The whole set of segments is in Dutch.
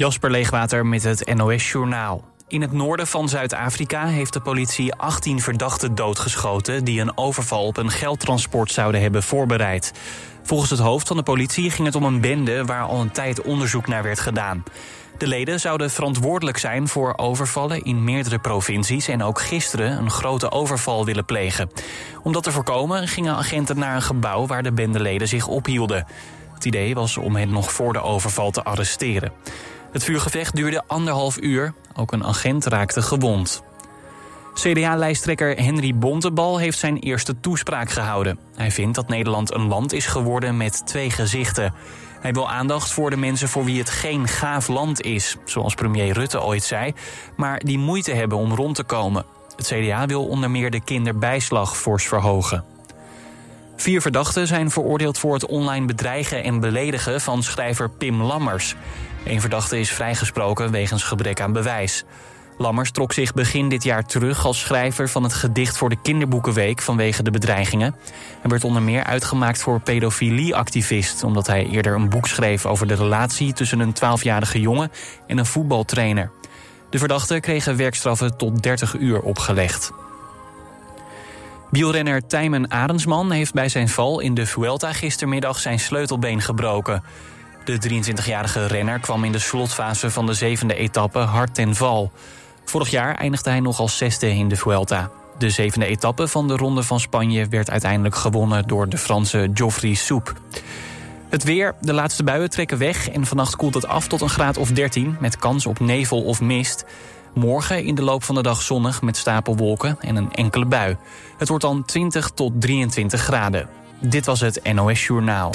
Jasper Leegwater met het NOS Journaal. In het noorden van Zuid-Afrika heeft de politie 18 verdachten doodgeschoten... die een overval op een geldtransport zouden hebben voorbereid. Volgens het hoofd van de politie ging het om een bende... waar al een tijd onderzoek naar werd gedaan. De leden zouden verantwoordelijk zijn voor overvallen in meerdere provincies... en ook gisteren een grote overval willen plegen. Om dat te voorkomen gingen agenten naar een gebouw... waar de bendeleden zich ophielden. Het idee was om hen nog voor de overval te arresteren. Het vuurgevecht duurde anderhalf uur. Ook een agent raakte gewond. CDA-lijsttrekker Henry Bontebal heeft zijn eerste toespraak gehouden. Hij vindt dat Nederland een land is geworden met twee gezichten. Hij wil aandacht voor de mensen voor wie het geen gaaf land is, zoals premier Rutte ooit zei, maar die moeite hebben om rond te komen. Het CDA wil onder meer de kinderbijslag fors verhogen. Vier verdachten zijn veroordeeld voor het online bedreigen en beledigen van schrijver Pim Lammers. Een verdachte is vrijgesproken wegens gebrek aan bewijs. Lammers trok zich begin dit jaar terug als schrijver van het gedicht voor de Kinderboekenweek vanwege de bedreigingen. Hij werd onder meer uitgemaakt voor pedofilieactivist, omdat hij eerder een boek schreef over de relatie tussen een 12-jarige jongen en een voetbaltrainer. De verdachten kregen werkstraffen tot 30 uur opgelegd. Wielrenner Tijmen Arendsman heeft bij zijn val in de Vuelta gistermiddag zijn sleutelbeen gebroken. De 23-jarige renner kwam in de slotfase van de zevende etappe hard ten val. Vorig jaar eindigde hij nog als zesde in de Vuelta. De zevende etappe van de Ronde van Spanje werd uiteindelijk gewonnen door de Franse Geoffrey Soep. Het weer, de laatste buien trekken weg en vannacht koelt het af tot een graad of 13 met kans op nevel of mist. Morgen in de loop van de dag zonnig met stapelwolken en een enkele bui. Het wordt dan 20 tot 23 graden. Dit was het NOS Journaal.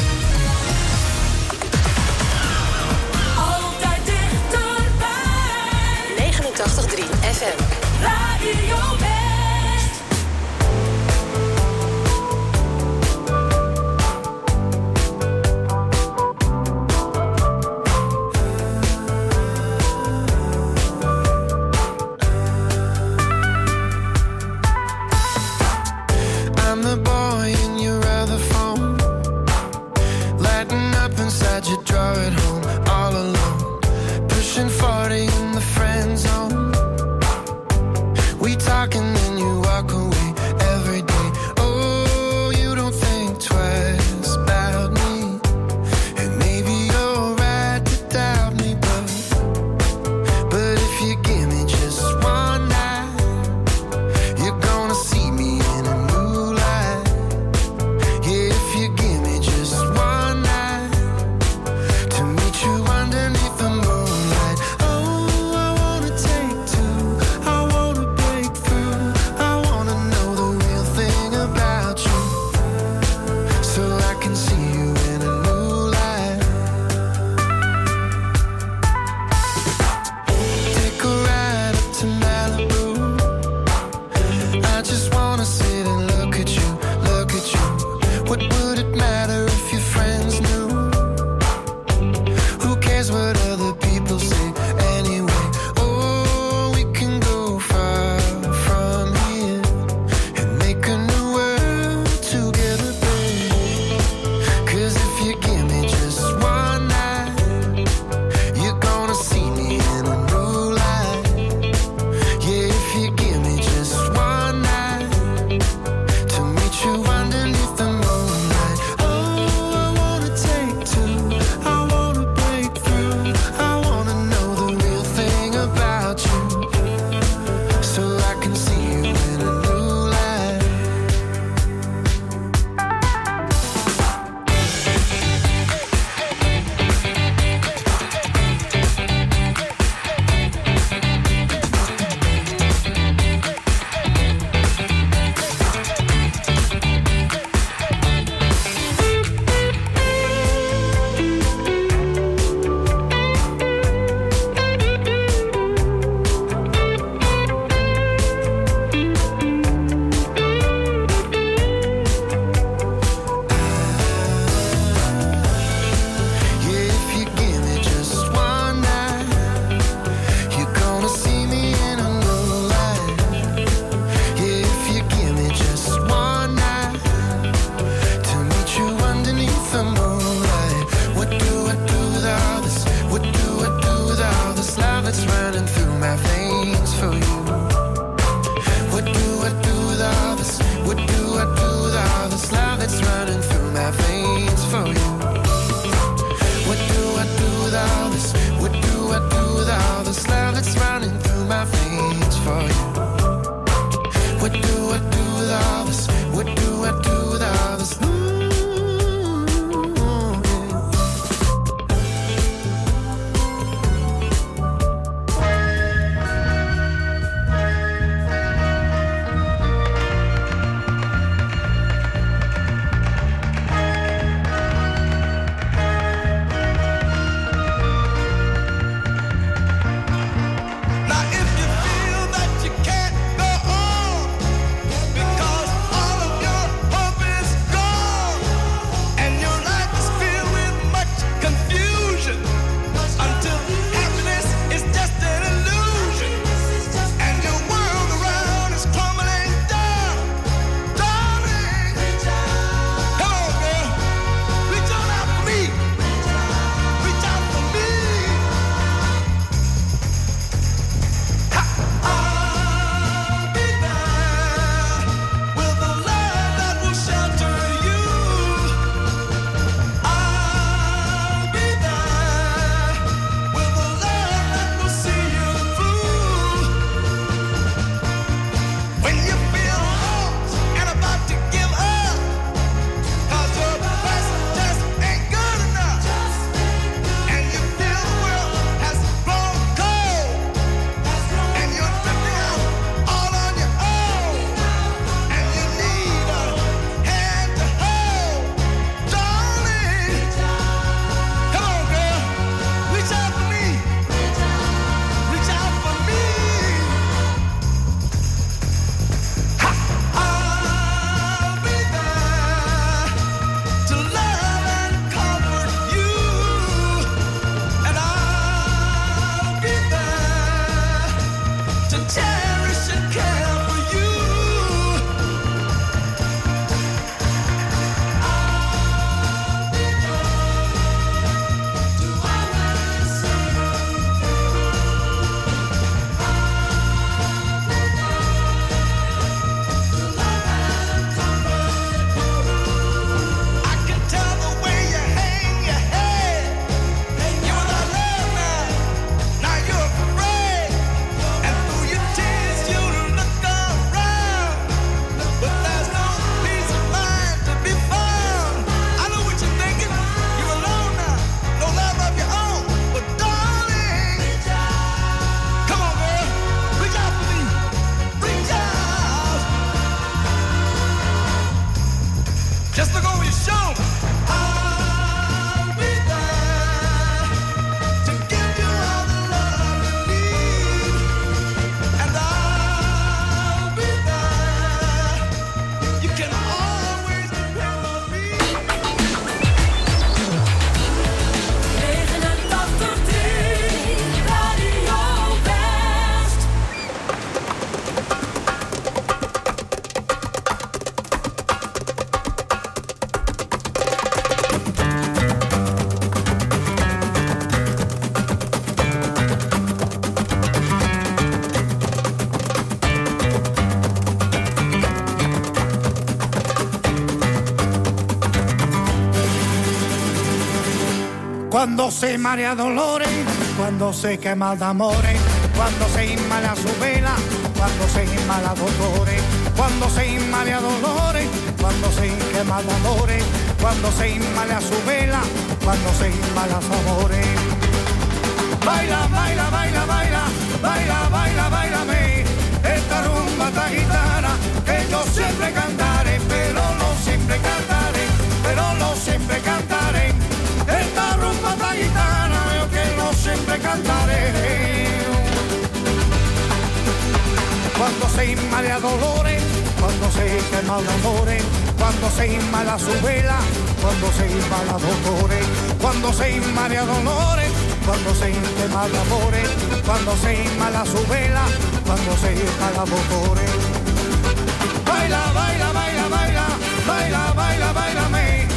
Se marea dolores, cuando se quema de amores, cuando se inmala su vela, cuando se inmala dolores, cuando se inmala dolores, cuando se quema de amores, cuando se inmala su vela, cuando se inmala amores. Baila, baila, baila, baila, baila, baila, baila, esta rumba ta gitana que yo siempre cantaré, se inmala dolores, cuando se quema amores, cuando se inmala su vela, cuando se inmala dolores, cuando se inmala dolores, cuando se quema amores, cuando se inmala su vela, cuando se inmala dolores. Baila, baila, baila, baila, baila, baila, baila, me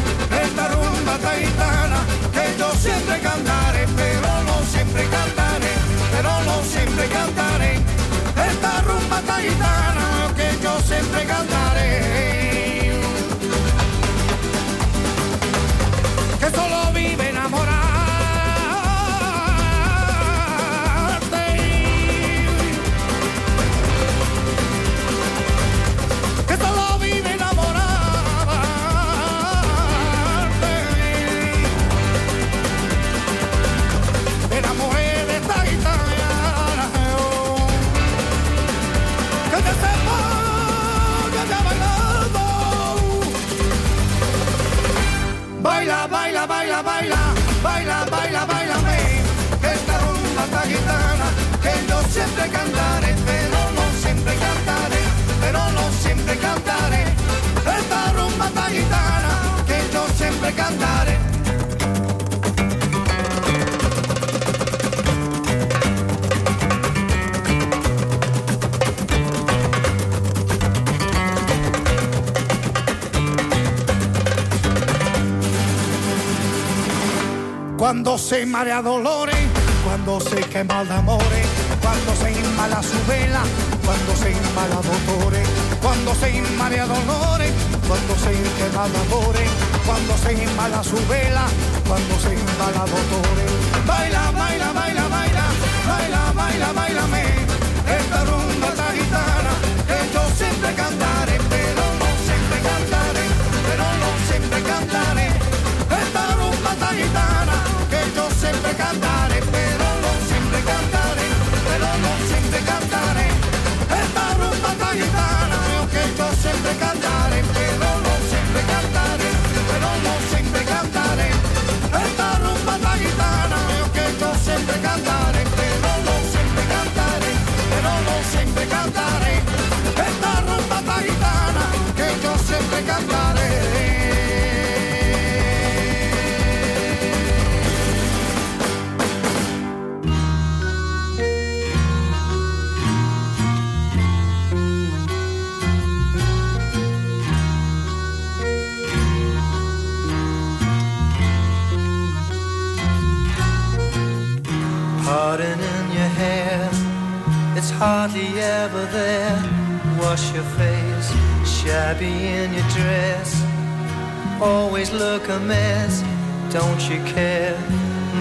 esta rumba taitana que yo siempre cantaré, pero no siempre cantaré, pero no siempre cantaré gitana que yo siempre cantaba. Cuando se marea dolores, cuando se quema de amores, cuando se inmala su vela, cuando se inmala dolores, cuando se inmala dolores, cuando se quema de amores, cuando se inmala su vela, cuando se inmala dolores. Baila, baila, baila, baila, baila, baila, baila, me hardly ever there. Wash your face, shabby in your dress. Always look a mess, don't you care?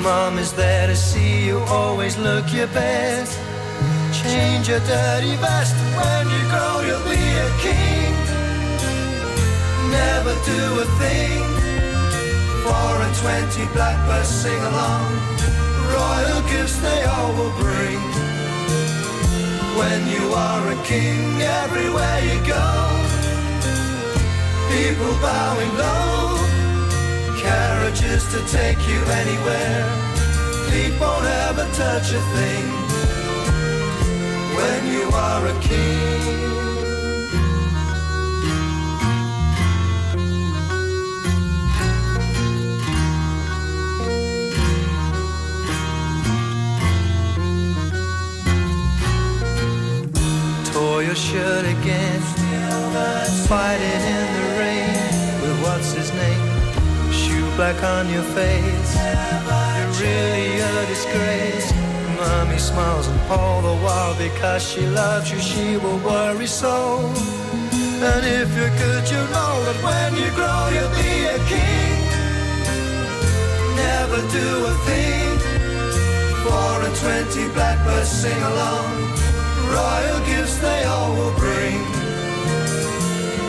Mom is there to see you, always look your best. Change your dirty vest when you grow, you'll be a king. Never do a thing. Four and twenty blackbirds sing along royal gifts they all will bring. When you are a king, everywhere you go, people bowing low, carriages to take you anywhere. Feet won't ever touch a thing. When you are a king. Tore your shirt again. Fighting in the rain with what's his name? Shoe black on your face. You're really a disgrace. Mommy smiles and all the while because she loves you, she will worry so. And if you're good, you know that when you grow, you'll be a king. never do a thing. Four and twenty blackbirds sing along, royal gifts they all will bring.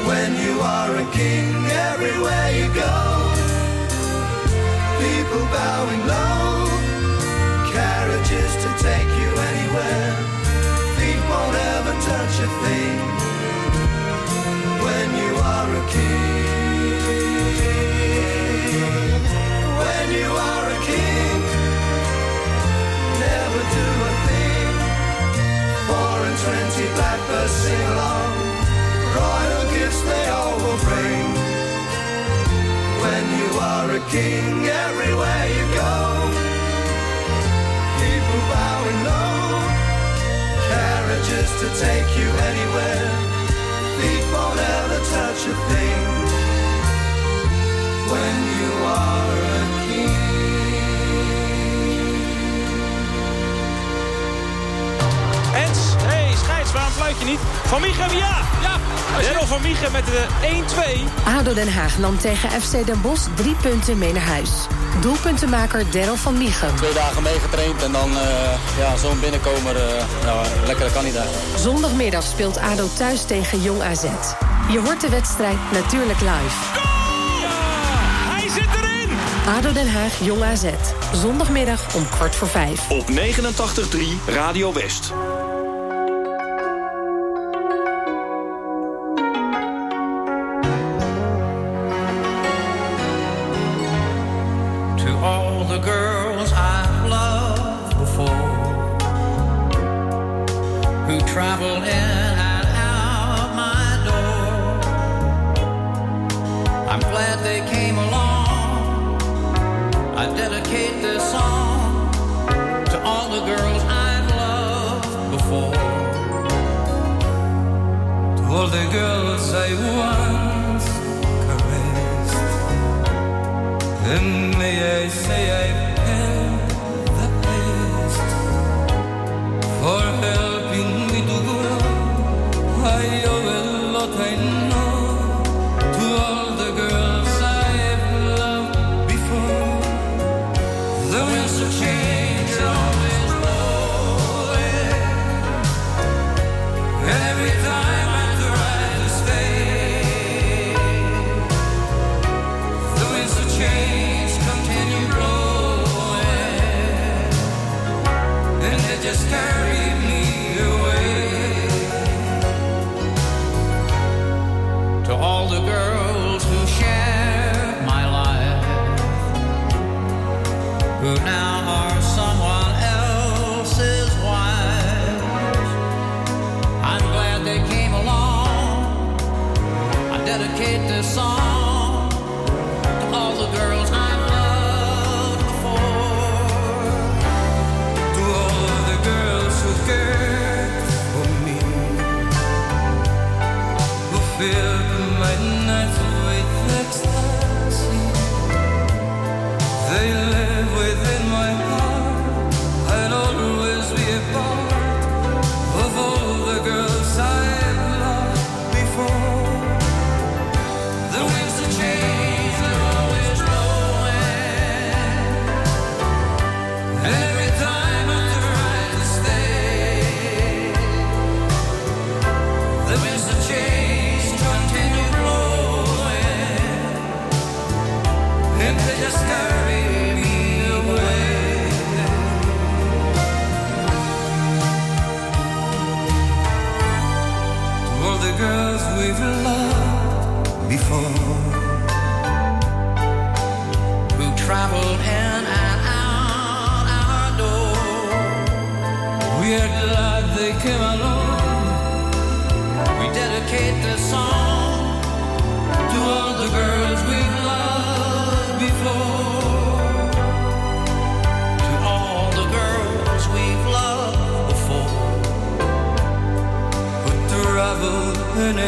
When you are a king, everywhere you go, people bowing low, carriages to take you anywhere, feet won't ever touch a thing. When you are a king, when you are a king, twenty blackbirds sing along, royal gifts they all will bring. When you are a king, everywhere you go, people bowing low, carriages to take you anywhere, feet won't ever touch a thing. When you are a Ens, fluit je niet? Van Micha, ja! Ja! Daryl van Micha met de 1-2. ADO Den Haag nam tegen FC Den Bosch drie punten mee naar huis. Doelpuntenmaker Daryl van Miechem. Twee dagen meegetraind en dan eh, ja, zo'n binnenkomer. eh nou, lekkere kandidaat. Zondagmiddag speelt ADO thuis tegen Jong AZ. Je hoort de wedstrijd natuurlijk live. Ja! Hij zit erin! ADO Den Haag Jong AZ. Zondagmiddag om kwart voor vijf. Op 89.3 Radio West. But now.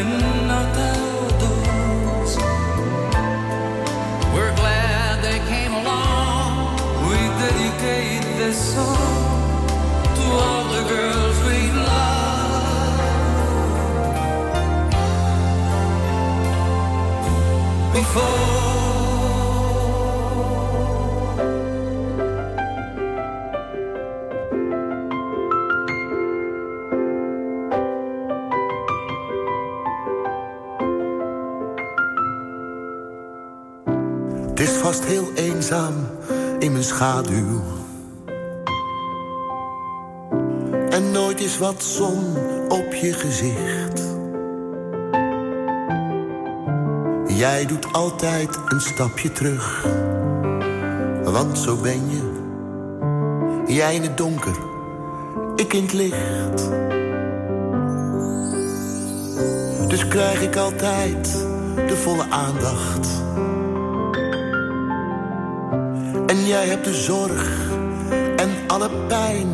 And schaduw. En nooit is wat zon op je gezicht. Jij doet altijd een stapje terug. Want zo ben je. Jij in het donker, ik in het licht. Dus krijg ik altijd de volle aandacht. Jij hebt de zorg en alle pijn.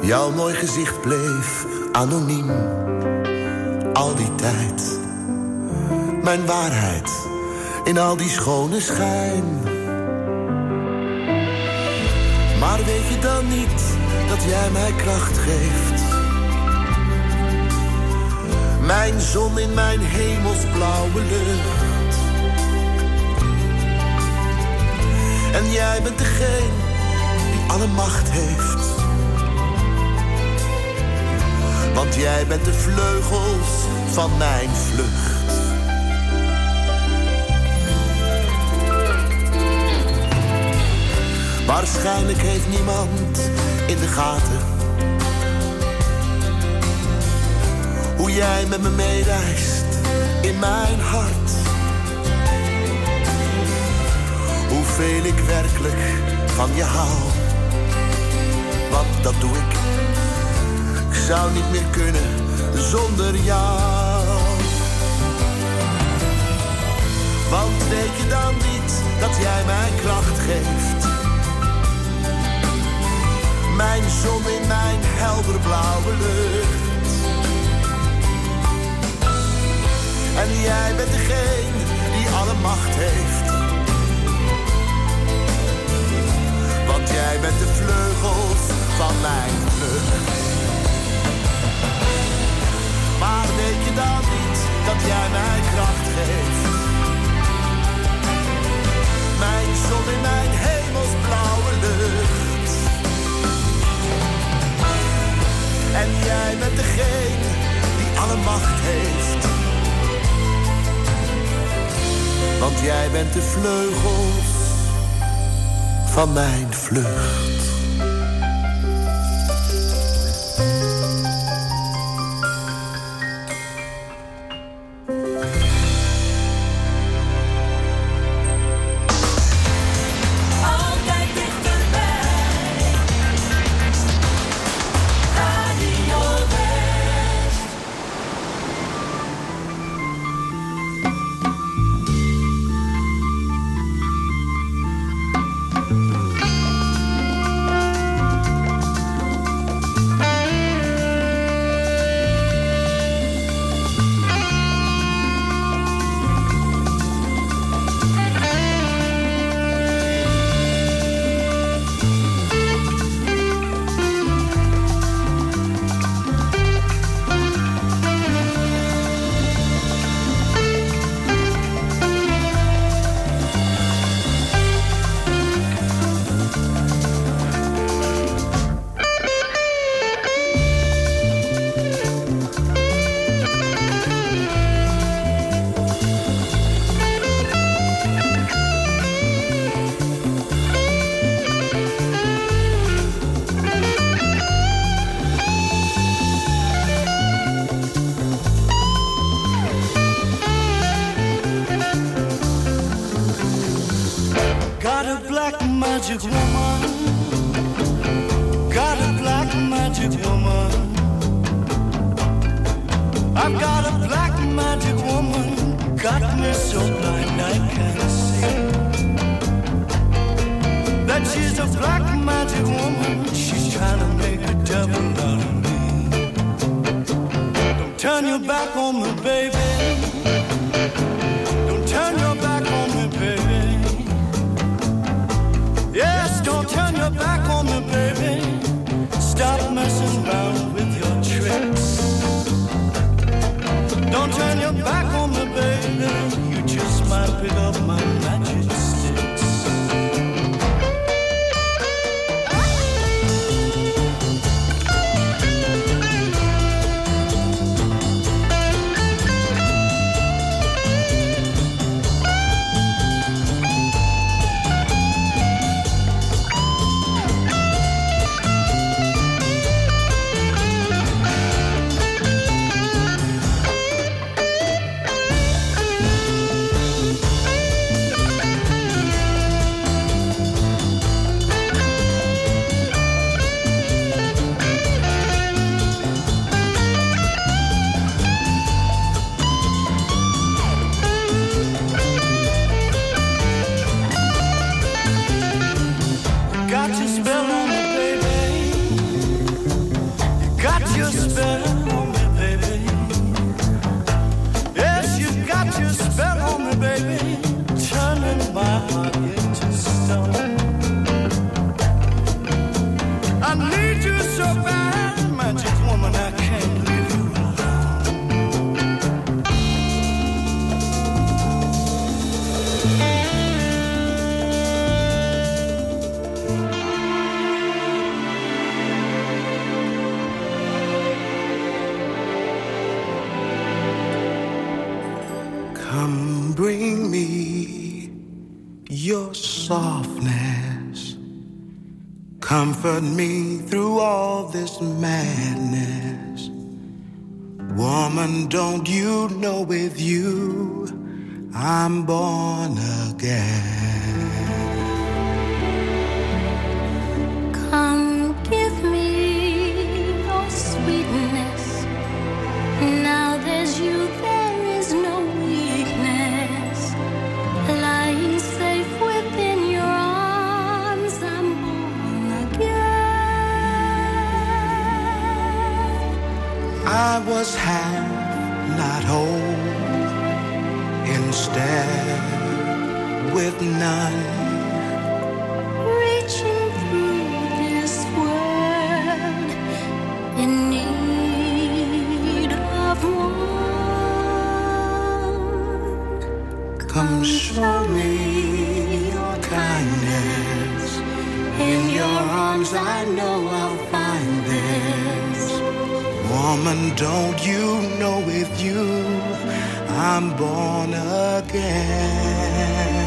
Jouw mooi gezicht bleef anoniem. Al die tijd. Mijn waarheid in al die schone schijn. Maar weet je dan niet dat jij mij kracht geeft? Mijn zon in mijn hemelsblauwe lucht. En jij bent degene die alle macht heeft. Want jij bent de vleugels van mijn vlucht. Waarschijnlijk heeft niemand in de gaten hoe jij met me meereist in mijn hart. Hoeveel ik werkelijk van je hou, want dat doe ik. Ik zou niet meer kunnen zonder jou. Want weet je dan niet dat jij mij kracht geeft? Mijn zon in mijn helderblauwe lucht. En jij bent degene die alle macht heeft. Want jij bent de vleugels van mijn vlucht. Maar weet je dan niet dat jij mij kracht geeft? Mijn zon in mijn hemelsblauwe lucht. En jij bent degene die alle macht heeft. Want jij bent de vleugels van mijn vlucht. Comfort me through all this madness. Woman, don't you know with you I'm born again? I know I'll find this. Woman, don't you know with you I'm born again?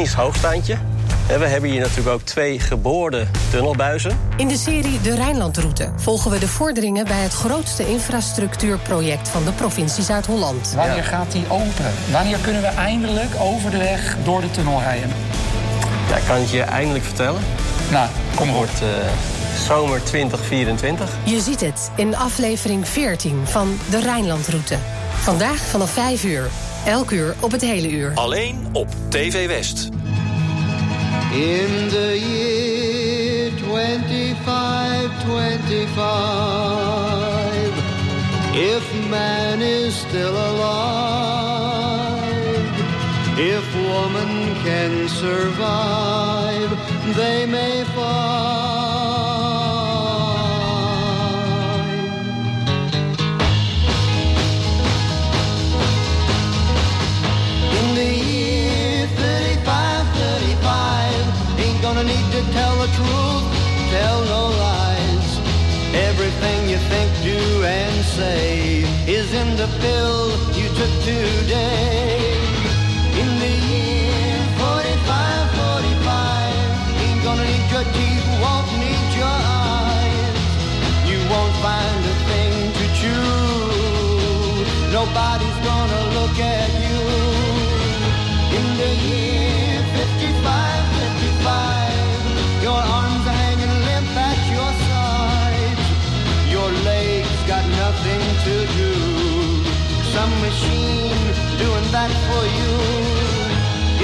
Technisch hoogstaandje. En We hebben hier natuurlijk ook twee geboorde tunnelbuizen. In de serie De Rijnlandroute volgen we de vorderingen bij het grootste infrastructuurproject van de provincie Zuid-Holland. Wanneer gaat die open? Wanneer kunnen we eindelijk over de weg door de tunnel rijden? Ja, ik kan het je eindelijk vertellen. Nou, kom Het wordt eh, zomer 2024. Je ziet het in aflevering 14 van De Rijnlandroute. Vandaag vanaf 5 uur. Elk uur op het hele uur. Alleen op TV West. In the year 2525, if man is still alive, if woman can survive, they may find. you tell the truth, tell no lies. Everything you think, do, and say is in the pill you took today. In the year 45, 45, ain't gonna need your teeth, won't need your eyes. You won't find a thing to chew. Nobody's gonna look at you.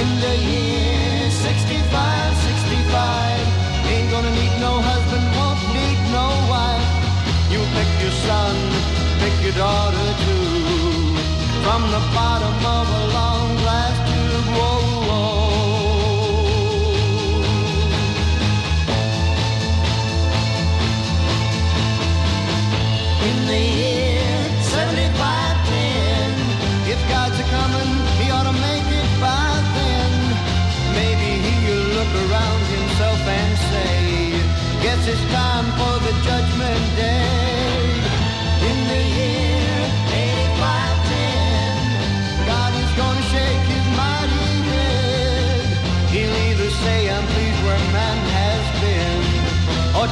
in the year 65, 65. Ain't gonna need no husband, won't need no wife. You pick your son, pick your daughter too. From the bottom of a long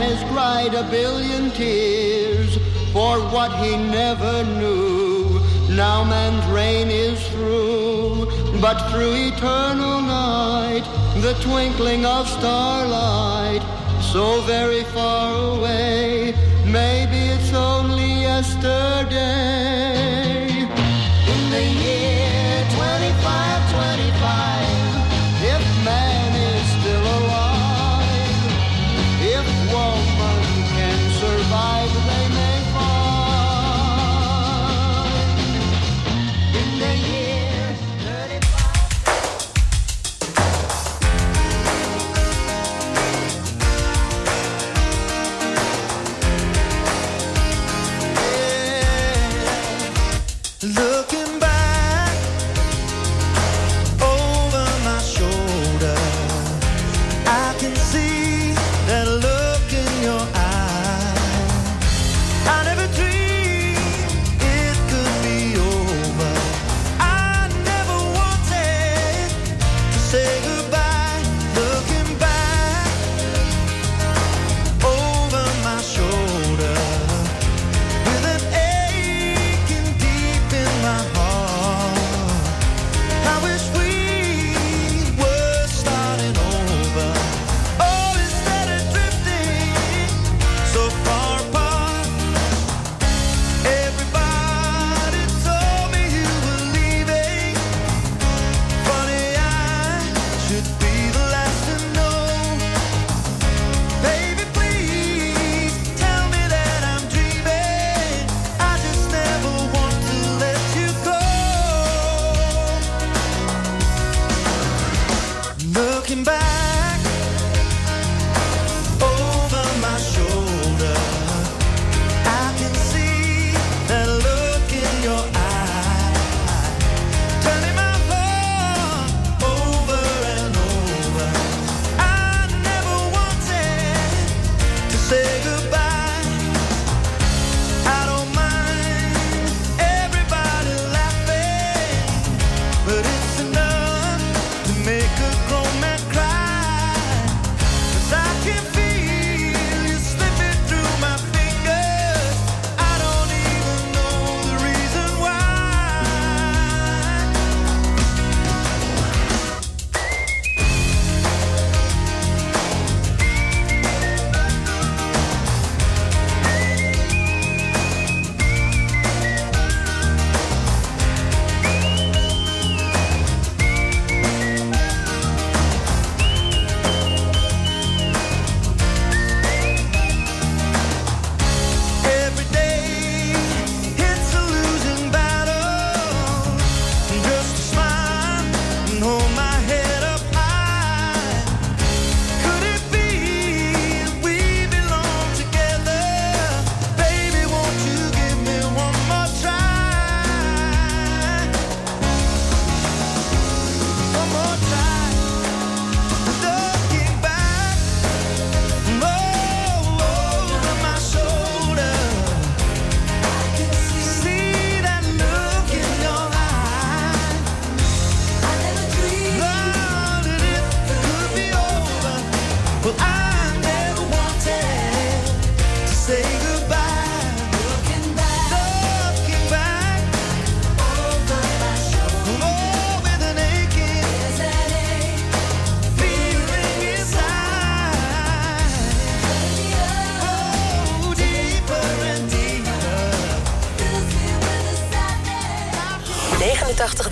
has cried a billion tears for what he never knew. Now man's reign is through, but through eternal night, the twinkling of starlight, so very far away, maybe it's only yesterday.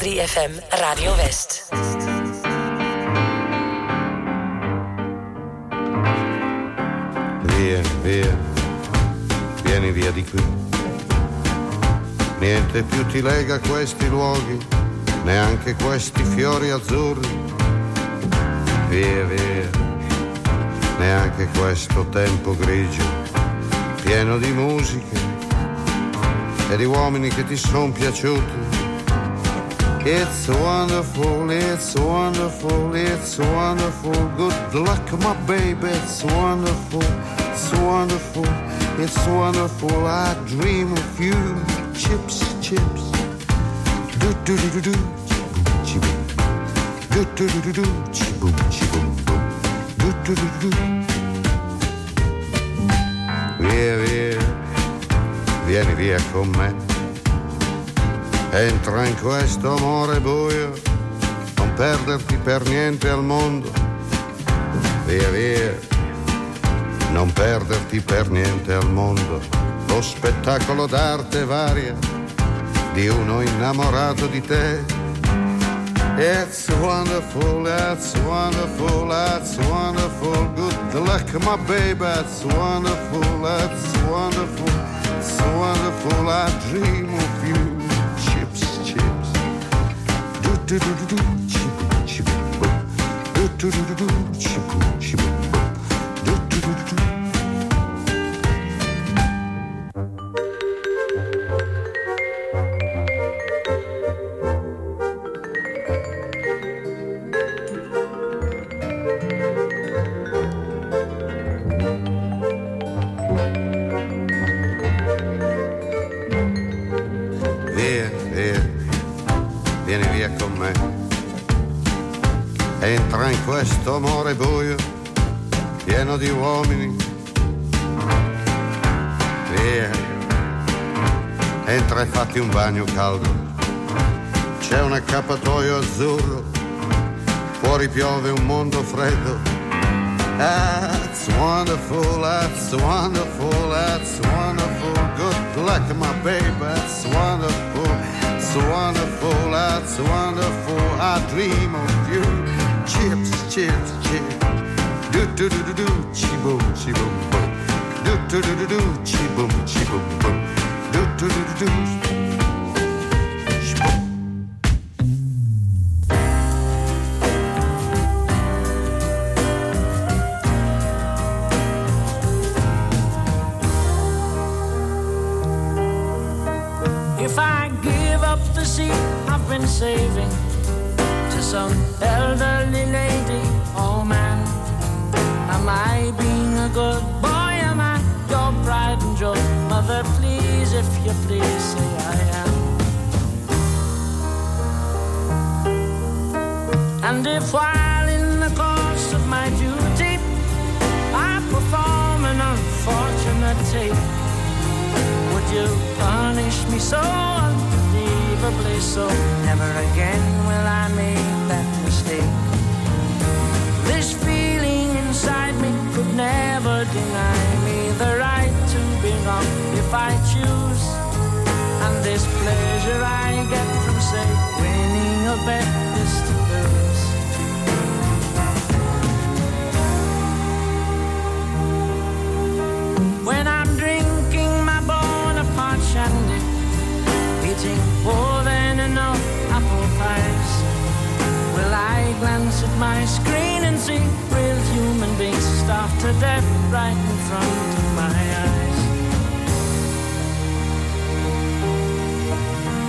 3FM Radio West. Via, via, vieni via di qui. Niente più ti lega questi luoghi, neanche questi fiori azzurri. Via, via, neanche questo tempo grigio, pieno di musiche e di uomini che ti sono piaciuti It's wonderful, it's wonderful, it's wonderful. Good luck, my baby, it's wonderful, it's wonderful, it's wonderful. I dream of you, chips, chips. Do do do do do, chiboom, do do do do do, chiboom, chiboom, boom. Do do do do. Via, via, vieni via con me. Entra in questo amore buio, non perderti per niente al mondo. Via via, non perderti per niente al mondo. Lo spettacolo d'arte varia di uno innamorato di te. It's wonderful, it's wonderful, it's wonderful. Good luck, my baby, it's wonderful, it's wonderful, it's wonderful. I dream of you do do do do chiboom boom do do do do do chiboom pieno di uomini. Via, entra e fatti un bagno caldo. C'è un accappatoio azzurro, fuori piove un mondo freddo. That's wonderful, that's wonderful, that's wonderful. Good luck, my baby, that's wonderful, it's wonderful, that's wonderful. I dream of you. Chips, chips, chips. Do do do do do, chi boom, chi boom boom. Do do do do do, chi boom, chi boom boom. Do do do do do. When I'm drinking my Bonaparte shandy, eating more than enough apple pies, will I glance at my screen and see real human beings to death right in front of my eyes?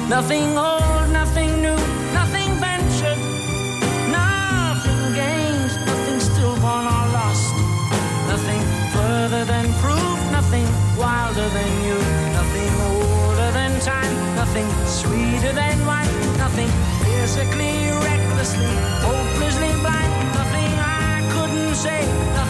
Nothing old, nothing wilder than you, nothing older than time, nothing sweeter than wine, nothing physically, recklessly, hopelessly blind, nothing I couldn't say, nothing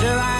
treasure I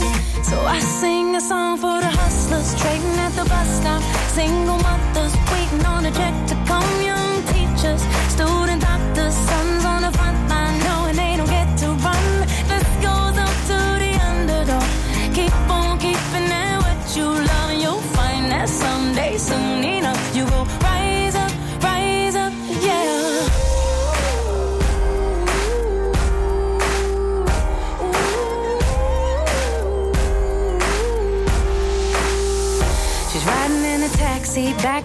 So I sing a song for the hustlers trading at the bus stop. Single mothers waiting on a check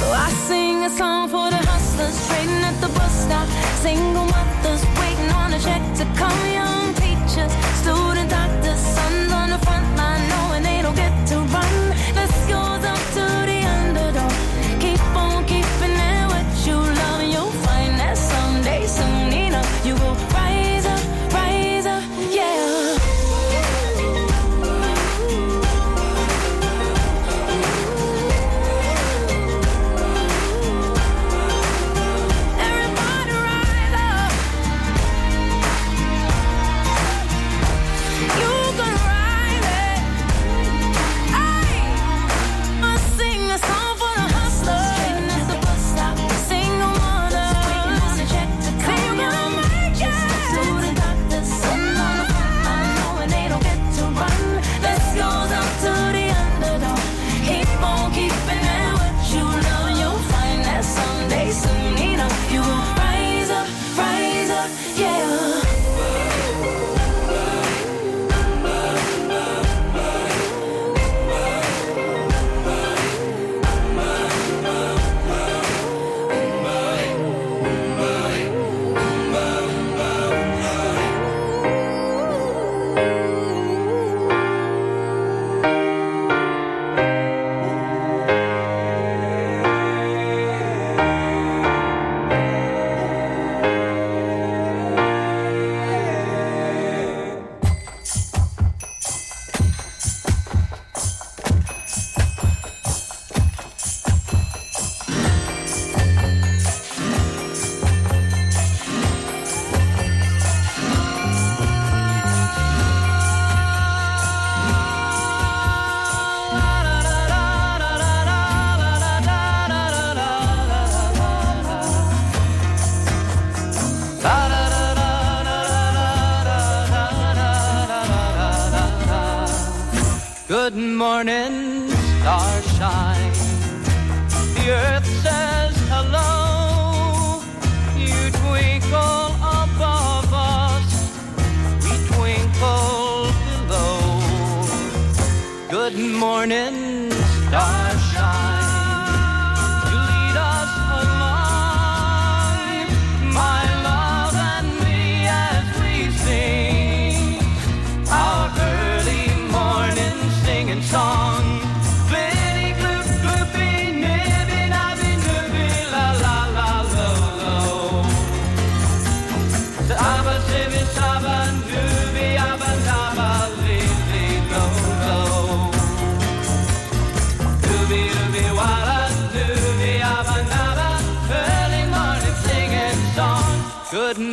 So I sing a song for the hustlers trading at the bus stop. Single mothers waiting on a check to come.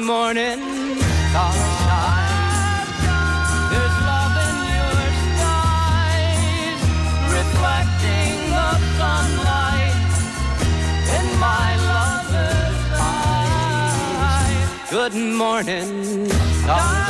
Morning, sunshine. There's love in your skies, reflecting the sunlight in my lover's eyes. Good morning, sunshine.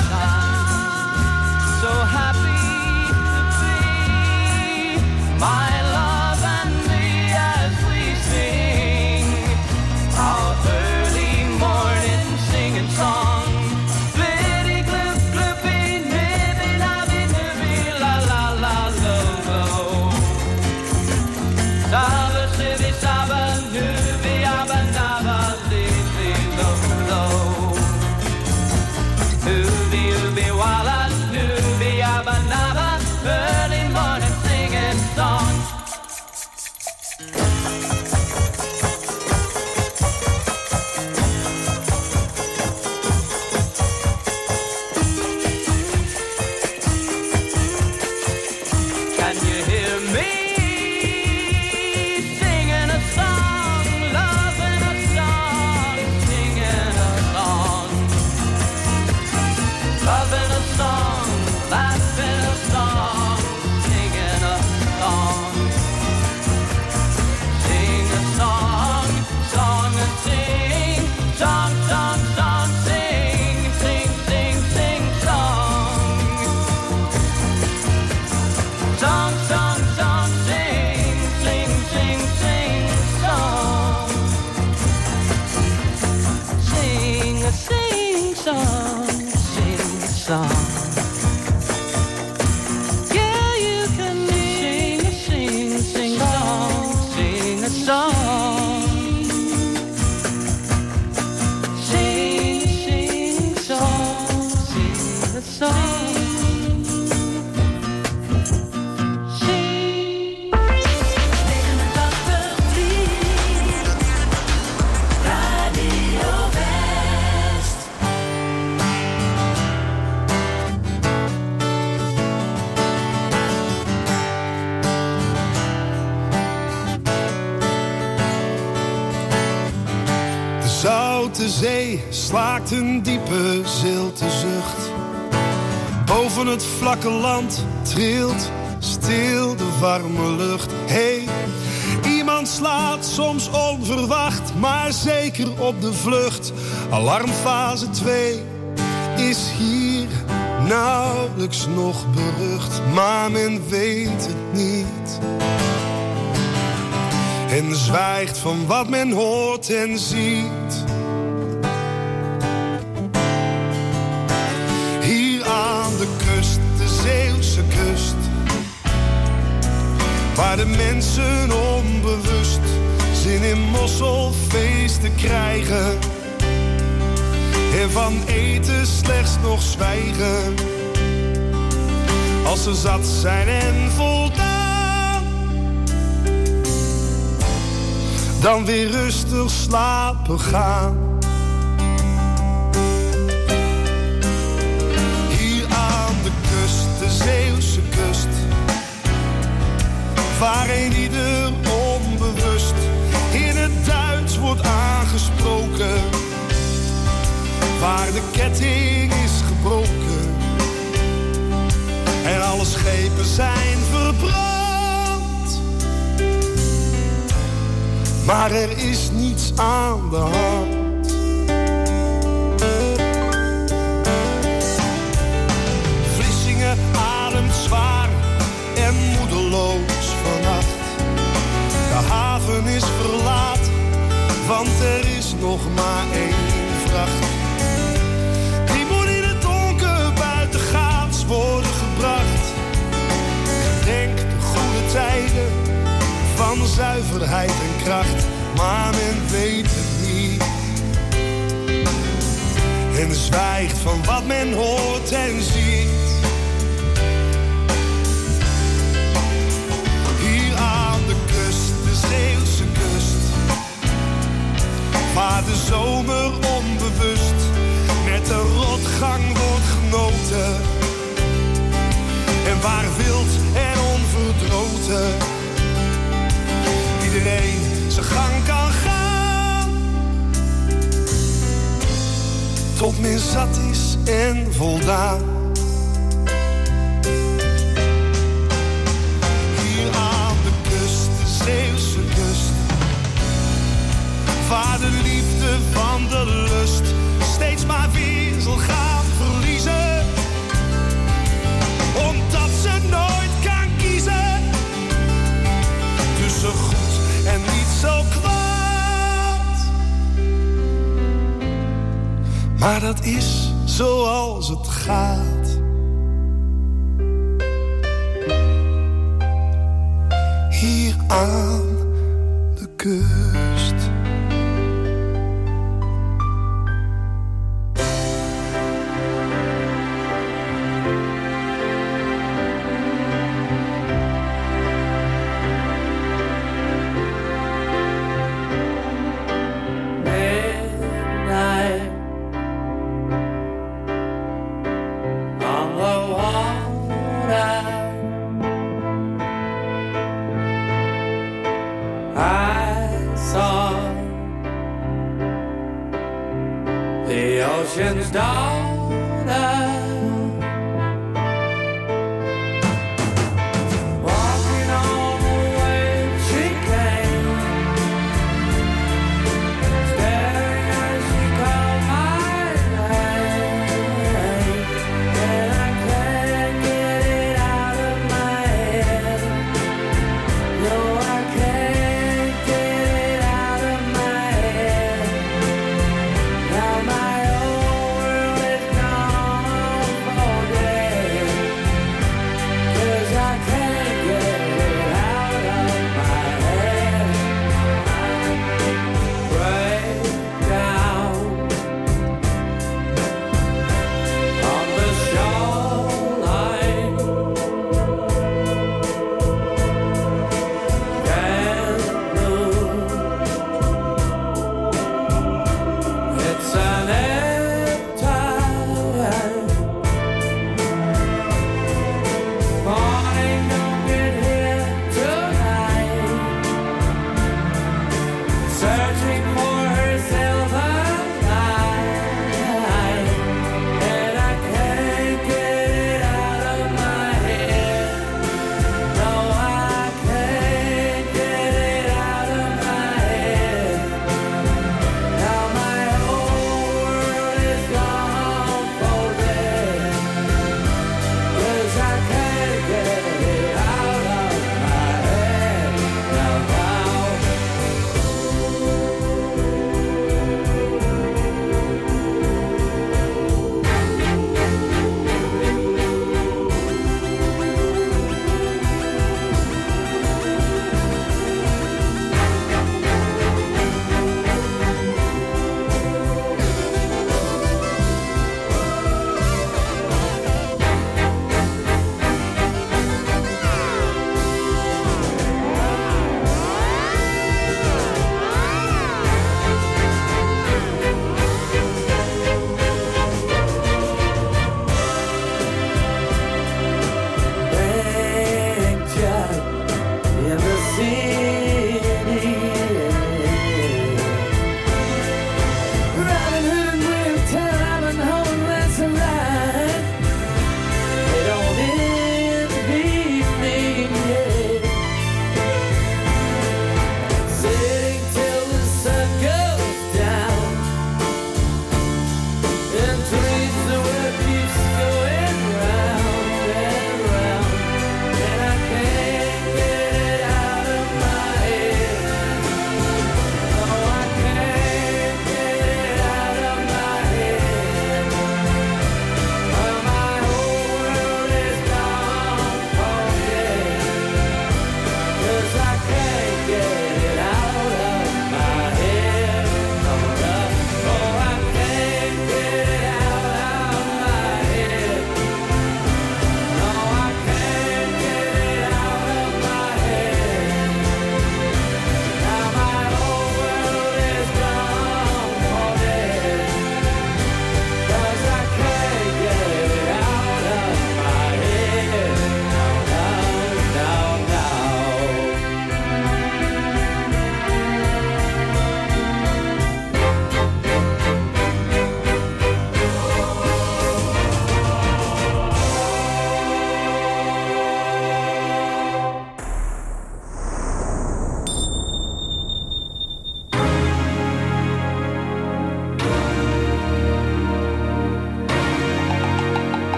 Vlakke land trilt stil de warme lucht. Hey, iemand slaat soms onverwacht, maar zeker op de vlucht. Alarmfase 2 is hier nauwelijks nog berucht, maar men weet het niet. En zwijgt van wat men hoort en ziet. Waar de mensen onbewust zin in mosselfeesten krijgen. En van eten slechts nog zwijgen. Als ze zat zijn en voldaan. Dan weer rustig slapen gaan. Waar een ieder onbewust in het Duits wordt aangesproken. Waar de ketting is gebroken. En alle schepen zijn verbrand. Maar er is niets aan de hand. Vlissingen ademt zwaar en Want er is nog maar één vracht. Die moet in het donker buitengaats worden gebracht. Denk de goede tijden van zuiverheid en kracht. Maar men weet het niet. En zwijgt van wat men hoort en ziet. Waar de zomer onbewust met de rotgang wordt genoten. En waar wild en onverdroten iedereen zijn gang kan gaan. Tot men zat is en voldaan. De lust steeds maar weer zal gaan verliezen. Omdat ze nooit kan kiezen tussen goed en niet zo kwaad. Maar dat is zoals het gaat. Hier aan de kust.